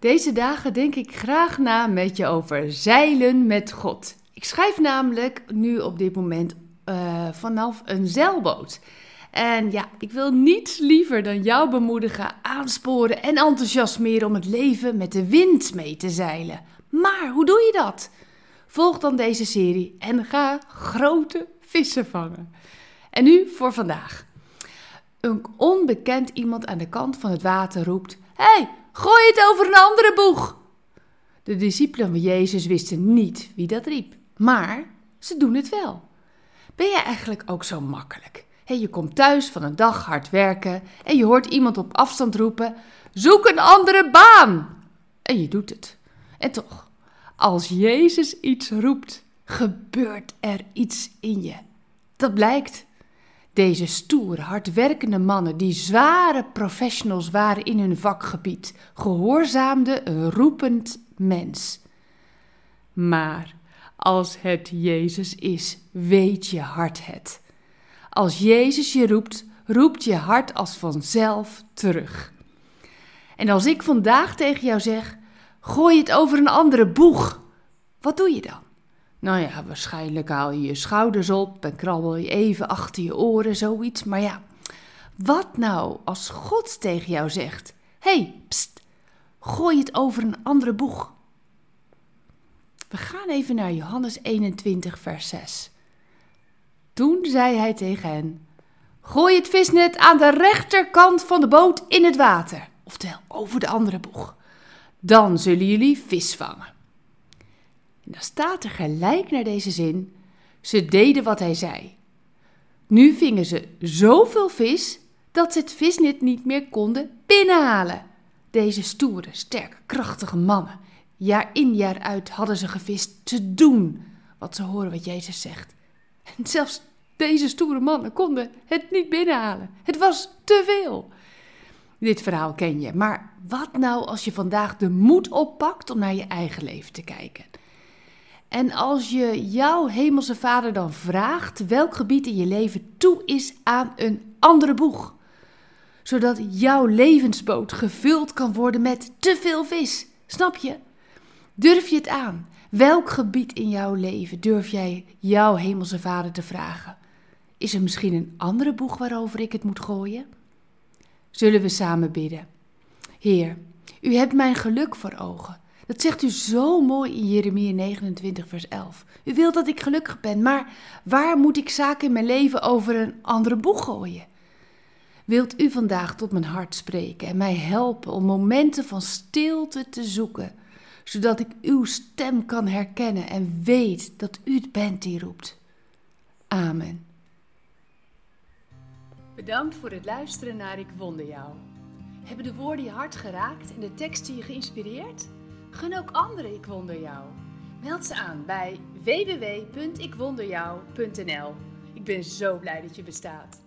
Deze dagen denk ik graag na met je over zeilen met God. Ik schrijf namelijk nu op dit moment uh, vanaf een zeilboot. En ja, ik wil niets liever dan jou bemoedigen, aansporen en enthousiasmeren om het leven met de wind mee te zeilen. Maar hoe doe je dat? Volg dan deze serie en ga grote vissen vangen. En nu voor vandaag. Een onbekend iemand aan de kant van het water roept: hey, gooi het over een andere boeg! De discipelen van Jezus wisten niet wie dat riep, maar ze doen het wel. Ben jij eigenlijk ook zo makkelijk? je komt thuis van een dag hard werken en je hoort iemand op afstand roepen: Zoek een andere baan! En je doet het. En toch, als Jezus iets roept, gebeurt er iets in je. Dat blijkt. Deze stoere, hardwerkende mannen, die zware professionals waren in hun vakgebied, gehoorzaamden een roepend mens. Maar als het Jezus is, weet je hart het. Als Jezus je roept, roept je hart als vanzelf terug. En als ik vandaag tegen jou zeg: gooi het over een andere boeg, wat doe je dan? Nou ja, waarschijnlijk haal je je schouders op en krabbel je even achter je oren, zoiets. Maar ja, wat nou als God tegen jou zegt: hey, pst, gooi het over een andere boeg? We gaan even naar Johannes 21, vers 6. Toen zei hij tegen hen: Gooi het visnet aan de rechterkant van de boot in het water, oftewel over de andere boeg. Dan zullen jullie vis vangen. En dan staat er gelijk naar deze zin: Ze deden wat hij zei. Nu vingen ze zoveel vis dat ze het visnet niet meer konden binnenhalen. Deze stoere, sterke, krachtige mannen. Jaar in jaar uit hadden ze gevist te doen wat ze horen wat Jezus zegt. En zelfs deze stoere mannen konden het niet binnenhalen. Het was te veel. Dit verhaal ken je. Maar wat nou als je vandaag de moed oppakt om naar je eigen leven te kijken? En als je jouw hemelse vader dan vraagt welk gebied in je leven toe is aan een andere boeg, zodat jouw levensboot gevuld kan worden met te veel vis. Snap je? Durf je het aan? Welk gebied in jouw leven durf jij jouw hemelse vader te vragen? Is er misschien een andere boeg waarover ik het moet gooien? Zullen we samen bidden? Heer, u hebt mijn geluk voor ogen. Dat zegt u zo mooi in Jeremia 29, vers 11. U wilt dat ik gelukkig ben, maar waar moet ik zaken in mijn leven over een andere boeg gooien? Wilt u vandaag tot mijn hart spreken en mij helpen om momenten van stilte te zoeken, zodat ik uw stem kan herkennen en weet dat u het bent die roept? Amen. Bedankt voor het luisteren naar Ik Wonder Jou. Hebben de woorden je hart geraakt en de teksten je geïnspireerd? Gun ook anderen Ik Wonder Jou. Meld ze aan bij www.ikwonderjou.nl. Ik ben zo blij dat je bestaat.